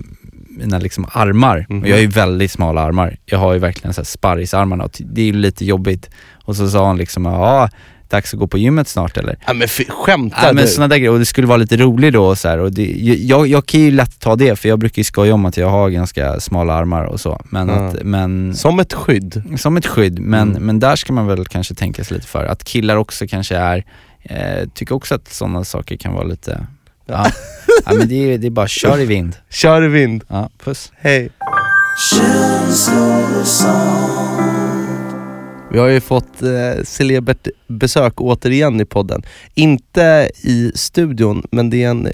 mina liksom armar, Mhm. och jag har ju väldigt smala armar. Jag har ju verkligen så här sparrisarmarna och det är ju lite jobbigt. Och så sa hon liksom, ja, dags att gå på gymmet snart eller? Ja, men fy, skämtar Ja, men du? såna där grejer, och det skulle vara lite roligt då och så här, och det, jag, jag kan ju lätt ta det för jag brukar ju skoja om att jag har ganska smala armar och så. Men, Ja. att, men Som ett skydd. som ett skydd, men, Mm. men där ska man väl kanske tänka sig lite för. Att killar också kanske är, eh, tycker också att sådana saker kan vara lite, ja, ja men det är, det är bara kör i vind. [laughs] Kör i vind. Ja, puss. Hej. Vi har ju fått eh, celebert besök återigen i podden. Inte i studion, men det är en,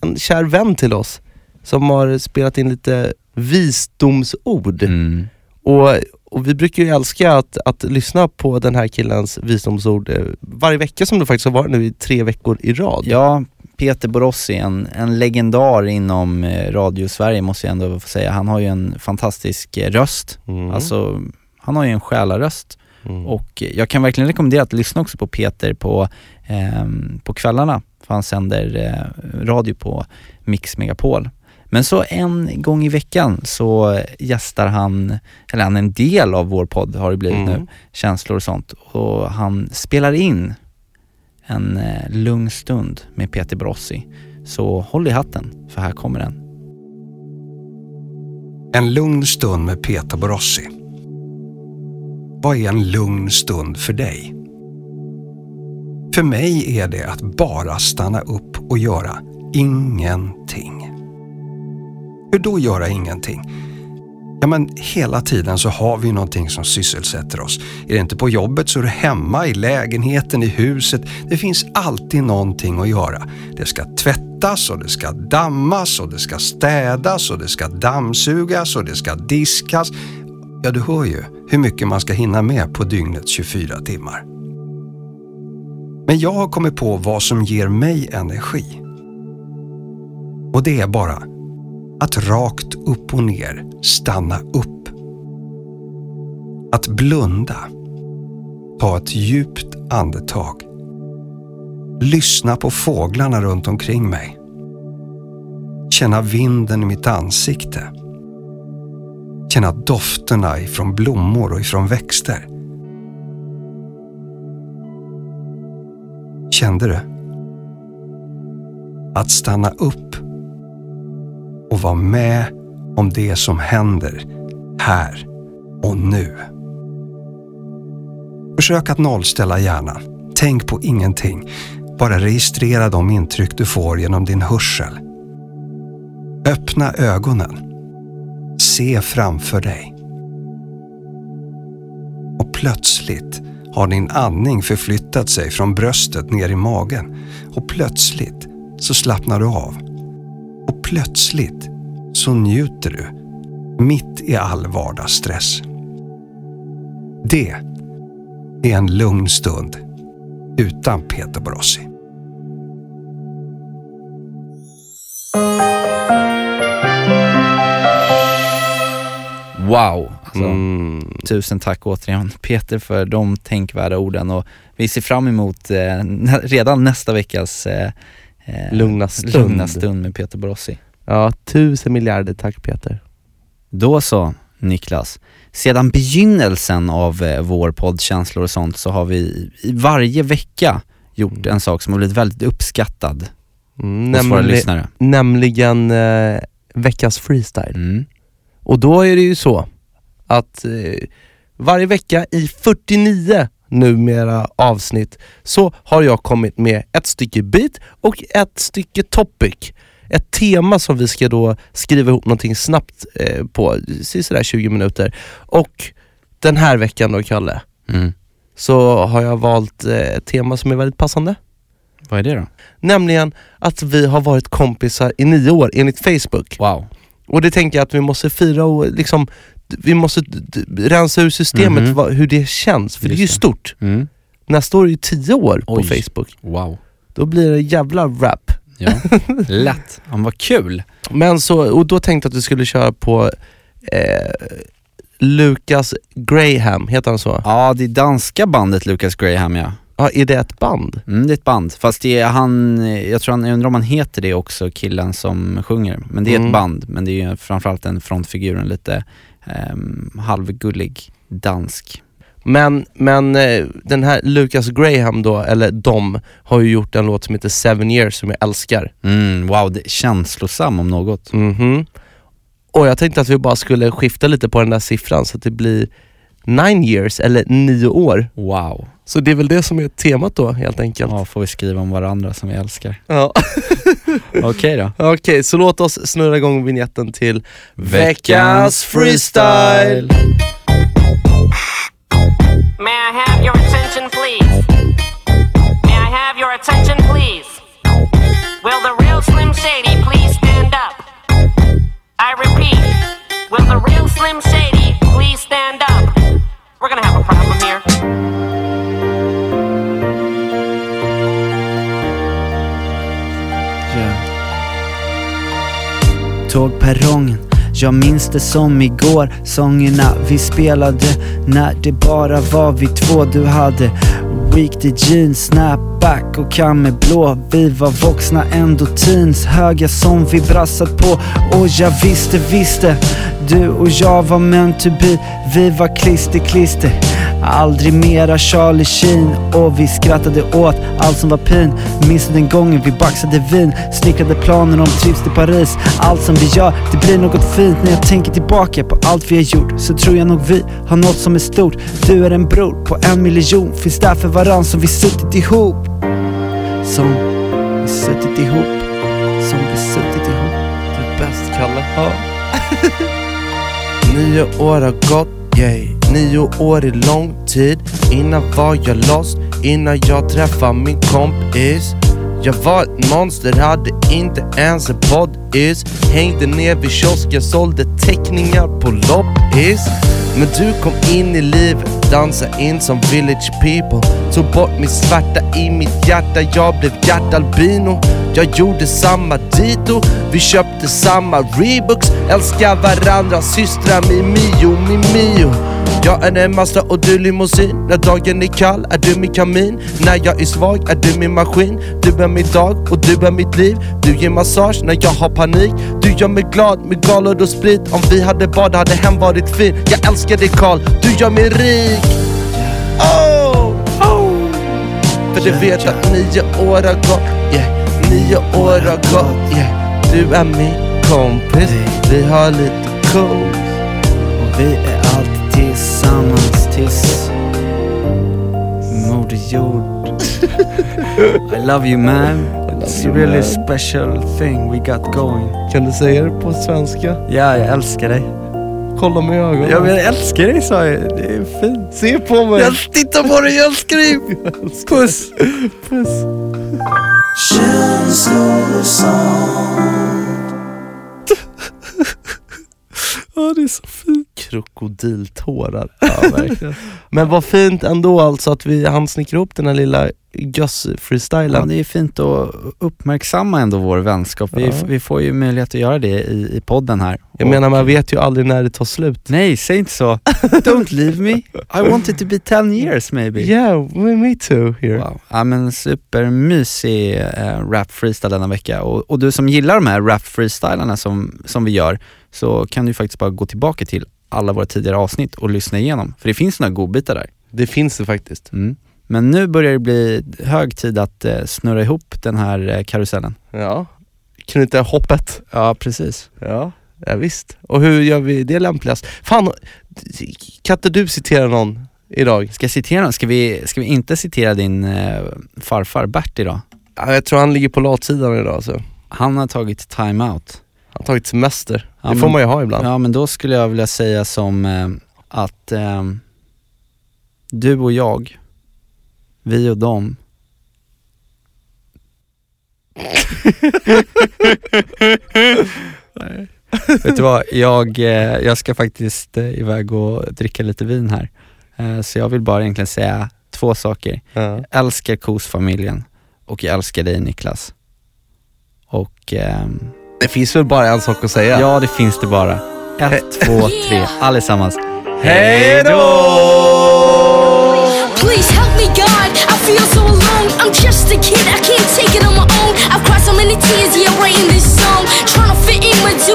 en kär vän till oss som har spelat in lite visdomsord. Mm. Och, och vi brukar ju älska att, att lyssna på den här killens visdomsord eh, varje vecka som det faktiskt har varit nu i tre veckor i rad. Ja, Peter Borossi, en, en legendar inom eh, radio-Sverige måste jag ändå få säga. Han har ju en fantastisk eh, röst. Mm. Alltså, han har ju en själaröst. Mm. Och eh, jag kan verkligen rekommendera att lyssna också på Peter på, ehm, på kvällarna. För han sänder eh, radio på Mix Megapol. Men så en gång i veckan så gästar han, eller han är en del av vår podd har det blivit Mm. nu, känslor och sånt. Och han spelar in en eh, lugn stund med Peter Borossi. Så håll i hatten, för här kommer den. En lugn stund med Peter Borossi. Vad är en lugn stund för dig? För mig är det att bara stanna upp och göra ingenting. Hur då göra ingenting? Ja, men hela tiden så har vi någonting som sysselsätter oss. Är det inte på jobbet så är det hemma, i lägenheten, i huset. Det finns alltid någonting att göra. Det ska tvättas och det ska dammas och det ska städas och det ska dammsugas och det ska diskas. Ja, du hör ju hur mycket man ska hinna med på dygnets 24 timmar. Men jag har kommit på vad som ger mig energi. Och det är bara Att rakt upp och ner stanna upp. Att blunda. Ta ett djupt andetag. Lyssna på fåglarna runt omkring mig. Känna vinden i mitt ansikte. Känna dofterna ifrån blommor och ifrån växter. Kände du? Att stanna upp och vara med om det som händer här och nu. Försök att nollställa hjärnan. Tänk på ingenting. Bara registrera de intryck du får genom din hörsel. Öppna ögonen. Se framför dig. Och plötsligt har din andning förflyttat sig från bröstet ner i magen och plötsligt så slappnar du av. Och plötsligt så njuter du mitt i all vardagsstress. Det är en lugn stund utan Peter Borossi. Wow! Alltså, Tusen tack återigen Peter för de tänkvärda orden och vi ser fram emot eh, redan nästa veckas eh, eh, Lugna stund. lugna stund med Peter Borossi. Ja, tusen miljarder tack Peter. Då så Niklas, sedan begynnelsen av eh, vår podd Känslor och sånt så har vi i varje vecka gjort en sak som har blivit väldigt uppskattad Mm, hos våra lyssnare. Nämligen eh, veckans freestyle. Mm. Och då är det ju så att eh, varje vecka i 49 numera avsnitt så har jag kommit med ett stycke beat och ett stycke topic. Ett tema som vi ska då skriva ihop någonting snabbt eh, på, sådär 20 minuter. Och den här veckan då Kalle, Mm. så har jag valt eh, ett tema som är väldigt passande. Vad är det då? Nämligen att vi har varit kompisar i nio år enligt Facebook. Wow. Och det tänker jag att vi måste fira och liksom, vi måste rensa ur systemet Mhm. vad, hur det känns, för det är ju Just stort. Mm. Nästa år är ju tio år på Oj. Facebook. Wow. Då blir det jävla rap. Ja, lätt. Ja, vad kul. Men så, och då tänkte jag att vi skulle köra på eh, Lucas Graham, heter han så? Ja, det danska bandet Lucas Graham ja. Ja, är det ett band? Mm, det är ett band, fast det är han, jag tror han, jag undrar om han heter det också, killen som sjunger. Men det är Mm. ett band, men det är ju framförallt en frontfigur, en lite um, halvgullig dansk. Men, men eh, den här Lucas Graham då, eller de, har ju gjort en låt som heter Seven years som jag älskar. Mm, wow, det är känslosam om något. Mhm. Och jag tänkte att vi bara skulle skifta lite på den där siffran så att det blir nine years, eller nio år. Wow. Så det är väl det som är temat då helt enkelt. Ja, får vi skriva om varandra som vi älskar. Ja. [laughs] Okej då. Okej, så låt oss snurra igång vignetten till Veckans freestyle. May I have your attention, please? May I have your attention, please? Will the real Slim Shady please stand up? I repeat, will the real Slim Shady please stand up? We're gonna have a problem here. Tågperrongen, jag minns det som igår Sångerna vi spelade. När det bara var vi två Du hade weekday jeans, snapback och blå Vi var vuxna ändå teens, höga som vi brassat på. Och jag visste, visste du och jag var meant to be. Vi var klister, klister. Aldrig mera Charlie Sheen. Och vi skrattade åt allt som var pin. Minns du den gången vi baxade vin. Snickrade planer om trips till Paris. Allt som vi gör, det blir något fint. När jag tänker tillbaka på allt vi har gjort Så tror jag nog vi har något som är stort. Du är en bror på en miljon. Finns där för varann som vi suttit ihop. Som vi suttit ihop. Som vi suttit ihop. Du är bäst Kalle. Ja. [laughs] Nio år har gått, yay. Nio år är lång tid. Innan var jag lost, innan jag träffade min kompis. Jag var ett monster, hade inte ens en poddis. Hängde ner vid kiosken, sålde teckningar på loppis. Men du kom in i livet, dansa in som village people. Tog bort min svarta i mitt hjärta, jag blev hjärtalbino. Jag gjorde samma dito, vi köpte samma Reeboks. Älskar varandra, systrar Mimio, Mimio jag är en Mazda och du limousin. När dagen är kall är du min kamin. När jag är svag är du min maskin. Du är min dag och du är mitt liv. Du ger massage när jag har panik. Du gör mig glad med galor och sprit. Om vi hade bad hade hem varit fin Jag älskar dig Karl, du gör mig rik. Oh. För du vet att nio år har gått yeah. Nio år har gått yeah. Du är min kompis. Vi har lite cool Och vi är alltid tillsammans tills Moder Jord [laughs] I love you man. It's a really special thing we got going. Kan du säga det på svenska? Ja, jag älskar dig Kolla mig i ögonen Ja men jag älskar dig sa jag, det är fint Se på mig! Jag tittar på dig, jag älskar dig! [laughs] Puss! Puss! [laughs] Ja det är så fint Krokodiltårar. Ja, [laughs] verkligen. Men vad fint ändå alltså att vi hann snickra ihop den här lilla göss-freestylen. Ja, det är fint att uppmärksamma ändå vår vänskap. Vi, Ja. vi får ju möjlighet att göra det i, i podden här. Jag menar man vet ju aldrig när det tar slut. Nej, säg inte så. Don't leave me. I want it to be 10 years maybe. Yeah, me too here. Wow. Ja men supermysig eh, rap freestyle denna vecka och, och du som gillar de här rap freestylarna som, som vi gör så kan du faktiskt bara gå tillbaka till alla våra tidigare avsnitt och lyssna igenom. För det finns några godbitar där. Det finns det faktiskt. Mm. Men nu börjar det bli hög tid att eh, snurra ihop den här eh, karusellen. Ja. Knyta hoppet. Ja precis. Ja, ja visst. Och hur gör vi det lämpligast? Fan, kan inte du citera någon idag? Ska jag citera någon? Ska vi, ska vi inte citera din eh, farfar Bert idag? Ja, jag tror han ligger på latsidan idag alltså. Han har tagit time-out. Han har tagit semester. Ja, det men- får man ju ha ibland. Ja men då skulle jag vilja säga som eh, att eh, du och jag, vi och dem. [laughs] [laughs] Nej. Vet du vad, jag, eh, jag ska faktiskt eh, iväg och dricka lite vin här. Eh, så jag vill bara egentligen säga två saker. Ja. Jag älskar Kos-familjen och jag älskar dig Niklas. Och ehm, Det finns väl bara en sak att säga? Ja, det finns det bara. Ett, två, tre, allesammans. Hej då! Please help me, God. I feel so alone. I'm just a kid. I can't take it on my own. I've cried so many tears, yeah, writing this song. Trying to fit in where do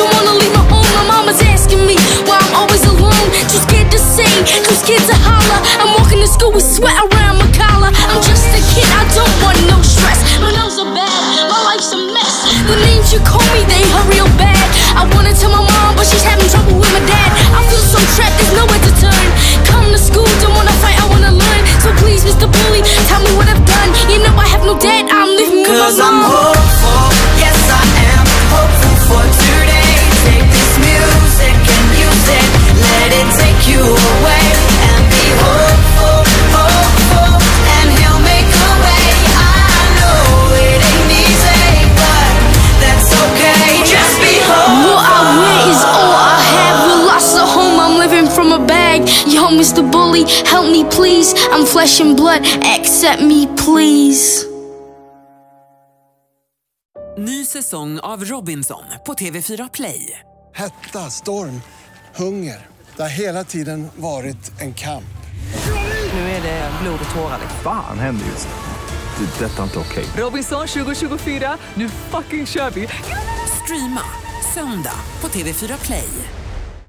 up every day, don't wanna leave my home. My mama's asking me why I'm always alone. Too scared to say, too scared to holler. I'm walking to school with sweat around my collar. I'm just a kid, I don't want no stress. My nose are bad, my life's a mess. The names you call me, they hurt real bad. I wanna tell my mom, but she's having trouble with my dad. I feel so trapped, there's nowhere to turn. Come to school, don't wanna fight, I wanna learn. So please, Mr. Bully, tell me what I've done. You know I have no dad, I'm living with my I'm mom. Bully, help me please. I'm flesh and blood, accept me please. Ny säsong av Robinson på TV4 Play. Hetta, storm, hunger. Det har hela tiden varit en kamp. Nu är det blod och tårar. Fan händer just nu. Det. är Detta är inte okej. Robinson 2024, nu fucking kör vi! Streama söndag på TV4 Play.